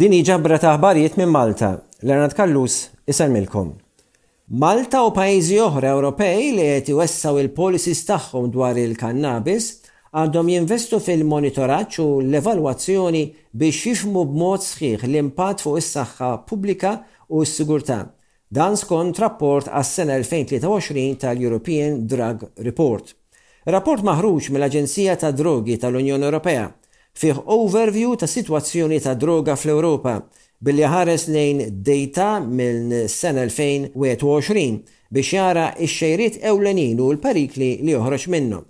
Din hi ġabra ta' aħbarijiet minn Malta. Leonard Callus isemmilkom. Malta u pajjiżi oħra Ewropej li qed iwessaw il-policies tagħhom dwar il-kannabis għandhom jinvestu fil-monitoraġġ u l-evalwazzjoni biex jifhmu b'mod sħiħ l-impatt fuq is-saħħa pubblika u s-sigurtà, Dan skont rapport għas-sena 2023 tal-European Drug Report. Ir-rapport maħruġ mill-Aġenzija tad-Drogi tal-Unjoni Ewropea fih overview tas-sitwazzjoni tad-droga fl-Ewropa billi ħares lejn dejta minn sena 2021 biex jara x-xejriet ewlenin u l-perikli li joħroġ minnhom.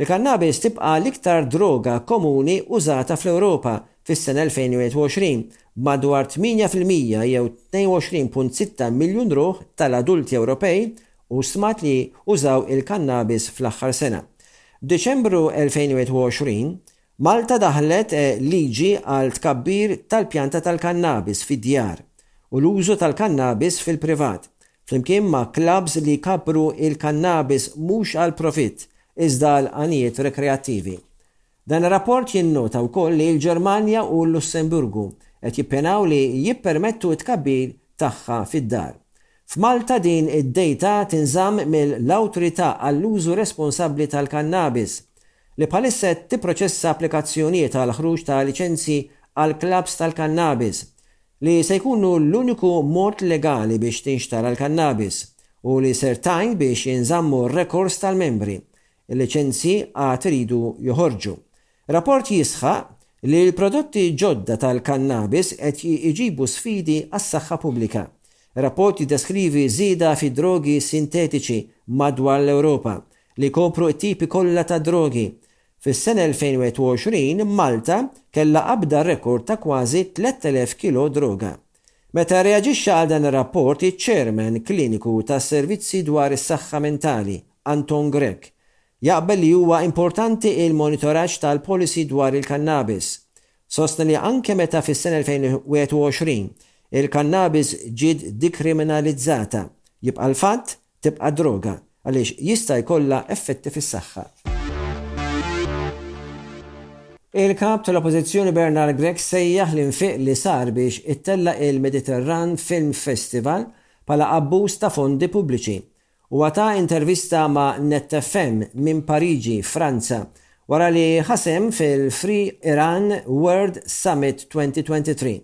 Il-kannabis tibqa' l-iktar droga komuni użata fl-Ewropa fis-sena 2021, b'madwar 8 fil-mija jew 22.6 miljun ruħ tal-adulti Ewropej u stmat li użaw il-kannabis fl-aħħar sena. F'Diċembru 2021, Malta daħħlet liġi għal tkabbir tal-pjanta tal-kannabis fid-djar u l-użu tal-kannabis fil-privat, flimkien ma' klabbs li jkabbru l-kannabis mhux għall-profitt, iżda għal għanijiet rekreattivi. Dan ir-rapport jinnota wkoll li l-Ġermanja u l-Lussemburgu qed jippjanaw li jippermettu t-tkabbir tagħha fid-dar. F'Malta din id-dejta tinżamm mill-Awtorità għall-Użu Responsabbli tal-Kannabis, li bħalissa qed tipproċessa applikazzjonijiet għall-ħruġ ta' liċenzji għall-klabbs tal-kannabis, li se jkunu l-uniku mod legali biex tinxtara l-kannabis u li ser tgħin biex jinżammu r-rekords tal-membri, il-liċenzji għad iridu joħorġu. Rapport jisħaq li l-prodotti ġodda tal-kannabis qed iġibu sfidi għas-saħħa pubblika. Rapport jiddeskrivi żieda fi drogi sintetiċi madwar l-Ewropa, li jkopru t-tipi kollha ta' drogi, Fis-sena 2021, Malta kellha qabda rekord ta' kważi 3,000 kilo droga. Meta rreaġixxa għal dan ir-rapport iċ-Chairman Kliniku tas-Servizzi dwar is-Saħħa Mentali, Anton Grech, jaqbel li huwa importanti l-monitoraġġ tal-policy dwar il-kannabis. Sostna li anke meta fis-sena 2021 il-kannabis ġiet dikriminalizzata, jibqa' l-fatt tibqa' droga għaliex jista' jkollha effetti fis-saħħa. Il-Kap tal-Oppożizzjoni Bernard Grech sejjaħ l-infiq li sar biex ittella' il-Mediterran Film Festival bħala abbuż ta' fondi pubbliċi. Huwa ta intervista ma' NetFM minn Pariġi, Franza, wara li ħa sehem fil-Free Iran World Summit 2023.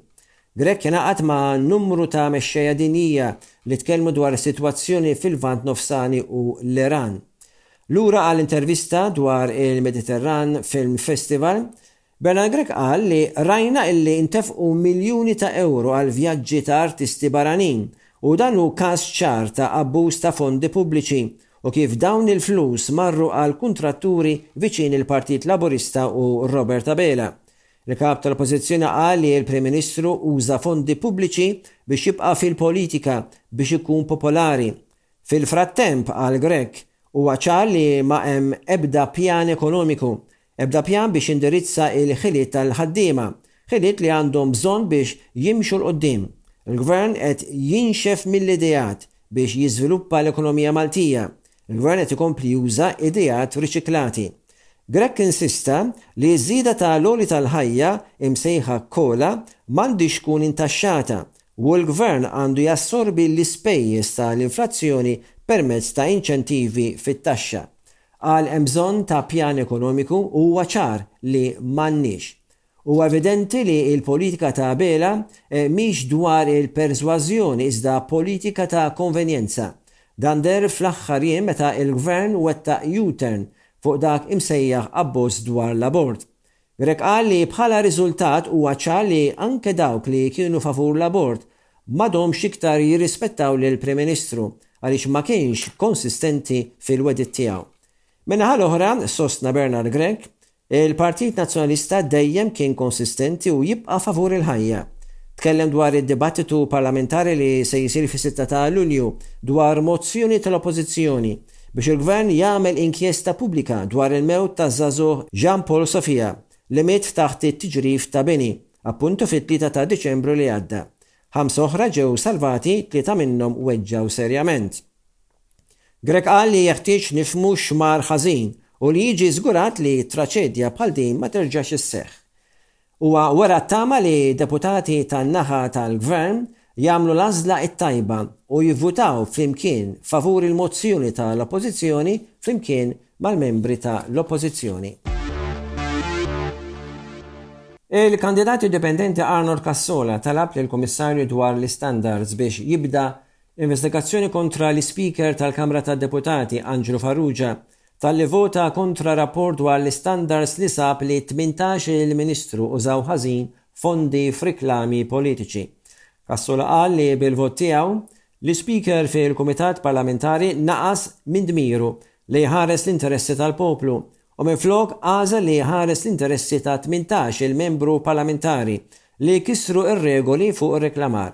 Grech ingħaqad ma' numru ta' mexxejja dinjija li tkellmu dwar is-sitwazzjoni fil-Lvant Nofsani u l-Iran. Lura għal intervista dwar il-Mediterran Film Festival, Bernard Grech qal li Rajna illi ntefqu miljuni ta' ewro għal vjaġġi ta' artisti barranin u dan hu każ ċar ta' abbuż ta' fondi pubbliċi u kif dawn il-flus marru għal kuntratturi viċin il-Partit Laburista u Robert Abela Il-Kap tal-Oppożizzjoni qal li l-Prim Ministru uża fondi pubbliċi biex jibqa' fil-politika biex ikun popolari. Fil-frattemp, qal Grech, huwa ċar li ma hemm ebda pjan ekonomiku, ebda pjan biex jindirizza l-ħiliet tal-ħaddiema, ħiliet li għandhom bżonn biex jimxu 'l quddiem. Il-Gvern qed jinxef mill-ideat biex jiżviluppa l-ekonomija Maltija, Il-Gvern qed ikompli juża ideat riċiklati. Grech insista li ż-żieda ta' l-għoli tal-ħajja, imsejħa cola, m'għandhiex tkun intaxxata u l-Gvern għandu jassorbi l-ispejjeż ta' l-inflazzjoni permezz ta' inċentivi fit-taxxa. Qal hemm bżonn ta' pjan ekonomiku u huwa ċar li m'għandniex. Huwa evidenti li l-politika ta' Abela mhix dwar il-persważjoni iżda politika ta' konvenjenza. Dan deher fl-aħħar jiem meta l-Gvern wettaq U-turn fuq dak imsejjaħ abboż dwar l-abort. Grech qal li bħala riżultat huwa ċar li anke dawk li kienu favur l-abort m'għadhomx iktar jirrispettaw lill-Prim Ministru għaliex ma kienx konsistenti fil-wegħdiet tiegħu. Min-naħa l-oħra, sostna Bernard Grech, Il-Partit Nazzjonalista dejjem kien konsistenti u jibqa' favur il-ħajja. Tkellem dwar id-dibattitu parlamentari li se jsir fis-sitta ta' Lulju dwar mozzjoni tal-Oppożizzjoni biex il-Gvern jagħmel inkjesta pubblika dwar il-mewt taż-żagħżugħ Jean Paul Sofia li miet taħt it-tiġrif ta' bini, appuntu fit-tlieta ta' Diċembru li għadda. Ħamsa oħra ġew salvati, tlieta minnhom weġġgħu serjament. Grech qal li jeħtieġ nifhmu x'mar ħażin u li jiġi żgurat li traċedja bħal din ma terġax isseħħ. Huwa wera t-tama li deputati tan-naħa tal-Gvern jagħmlu l-għażla t-tajba u jivvutaw flimkien favur il-mozzjoni ta' l-Oppożizzjoni flimkien mal-membri ta' l-Oppożizzjoni. Il-kandidat indipendenti Arnold Cassola talab lill-Kummissarju dwar l-istandards biex jibda Investigazzjoni kontra l-Ispeaker tal-Kamra tad-Deputati, Anġlu Farrugia, talli vota kontra rapport dwar l-istandards li sab li tmintax-il Ministru użaw ħażin fondi f'riklami politiċi. Cassola qal li bil-vot tiegħu, l-Ispeaker fil-Kumitat Parlamentari naqas minn dmiru li jħares l-interessi tal-poplu u minflok għażel li jħares l-interessi ta' tmintax il membru parlamentari li kisru r-regoli fuq ir-reklamar.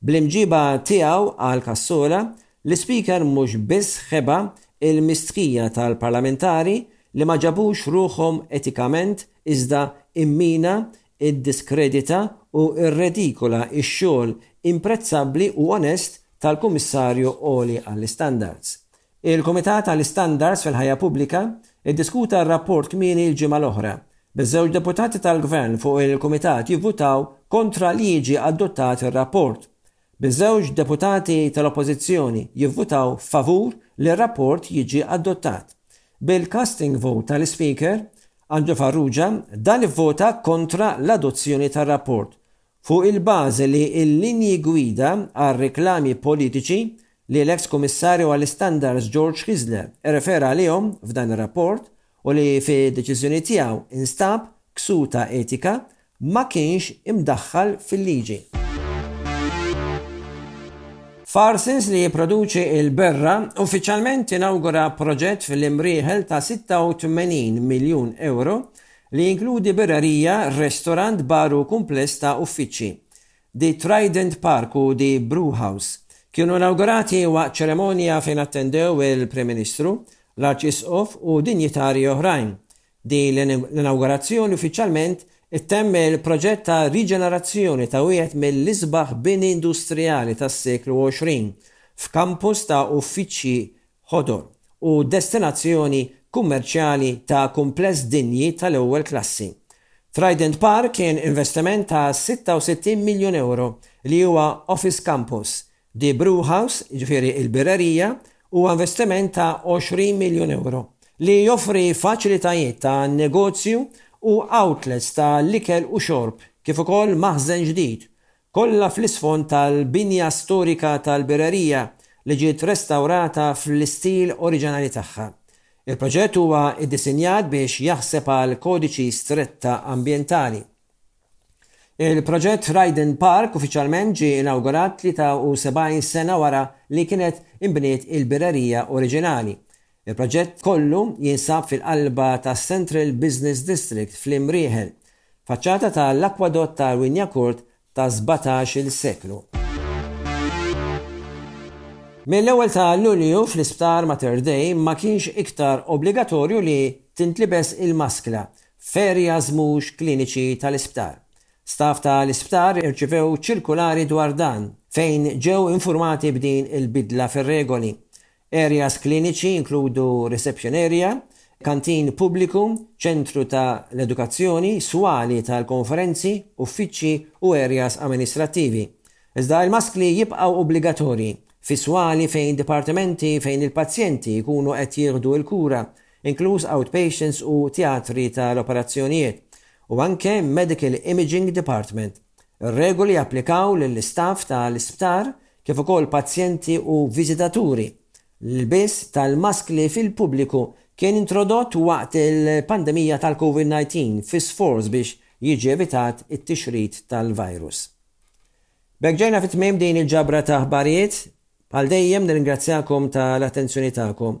Bl-imġiba tiegħu għal Cassola, l-Ispeaker mhux biss ħeba il-mistħija tal-parlamentari li ma ġabux ruħhom etikament iżda immina, iddiskredita u rredikola x-xogħol imprezzabbli u onest tal-Kummissarju Għoli għall-Istandards. Il-Kumitat għall-Istandards fil-Ħajja Pubblika ddiskuta r-rapport kmieni l-ġimgħa l-oħra, biż-żewġ deputati tal-Gvern fuq il-Kumitat jivvutaw kontra li jiġi adottat ir-rapport, biż-żewġ deputati tal-Oppożizzjoni jivvutaw favur li r-rapport jiġi adottat. Bil-casting vote tal-Ispeaker, Andrew Farrugia, dan ivvota kontra l-adozzjoni tar-rapport Fuq il-bażi li l-linji gwida għal reklami politiċi li l-eks Kummissarju għall-Istandards George Kizler irrefera għalihom f'dan ir-rapport u li fid-deċiżjoni tiegħu instab ksur ta' etika ma kienx imdaħħal fil-liġi. Farsons li jipproduċi l-berra uffiċjalment inawgura proġett fl-Imrieħel ta' 86 miljun ewro li jinkludi birrerija, restorant, bar u kumpless ta' uffiċċji. The Trident Park u The Brewhouse kienu inawgurati waqt ċeremonja fejn attendew il-Prim Ministru, l-Arċisqof u dinjitarji oħrajn. Din l-inawgurazzjoni uffiċjalment ittemm il-proġett ta' riġenerazzjoni ta' wieħed mill-isbaħ bini industrijali tas-seklu 20 f'kampus ta' uffiċċji ħodor u destinazzjoni kummerċjali ta' kumpless dinji tal-ewwel klassi. Trident Park kien investiment ta' 66 miljun ewro li huwa Office Campus, The Brewhouse, jiġifieri l-birrerija, huwa investiment ta' 20 miljun ewro li joffri faċilitajiet ta' negozju u outlets ta' l-ikel u xorb kif ukoll maħżen ġdid Kollha fl-isfond tal-binja storika tal-Birrerija li ġiet restawrata fl-istil oriġinali tagħha. Il-proġett huwa iddisinjat biex jaħseb għal kodiċi stretta ambjentali. Il-proġett Ryden Park uffiċjalment ġie inawgurat 73 sena wara li kienet inbniet il-Birrerija oriġinali. Il-proġett kollu jinsab fil-qalba tas-Central Business District f'Lim Rieħel, faċċata ta' l-Akwadott ta' Rwinjacourt tas-sbatax-il seklu. Mill-ewwel ta' Lulju fl-Isptar Mater Dei ma kienx iktar obbligatorju li tintlibes il-maskra f'areas mhux kliniċi ta' l-Isptar. Staff ta' l-Isptar irċivew ċirkulari dwar dan, fejn ġew infurmati b'din il-bidla fir-regoli. Areas kliniċi jinkludu reception area, kantin pubbliku, ċentru ta' l-edukazzjoni, swali ta' l-konferenzi, uffiċċji u areas amministrattivi. Iżda il-maskli jibqgħu obbligatorji fi swali fejn dipartimenti fejn il-pazjenti jkunu qed jieħdu l-kura, inkluż outpatients u tjatri ta' l-operazzjonijiet, u anke medical imaging department. Ir-regoli japplikaw lill-istaff ta' l-isptar kif ukoll pazjenti u viżitaturi. L-ilbies tal-maskli fil-pubbliku kien introdott waqt il-pandemija tal-COVID-19 fi sforz biex jiġi evitat it-tixrid tal-virus. B'hekk ġejna fi tmiem din il-ġabra ta' aħbarijiet. Bħal dejjem nirringrazzjakom ta' l-attenzjoni tagħkom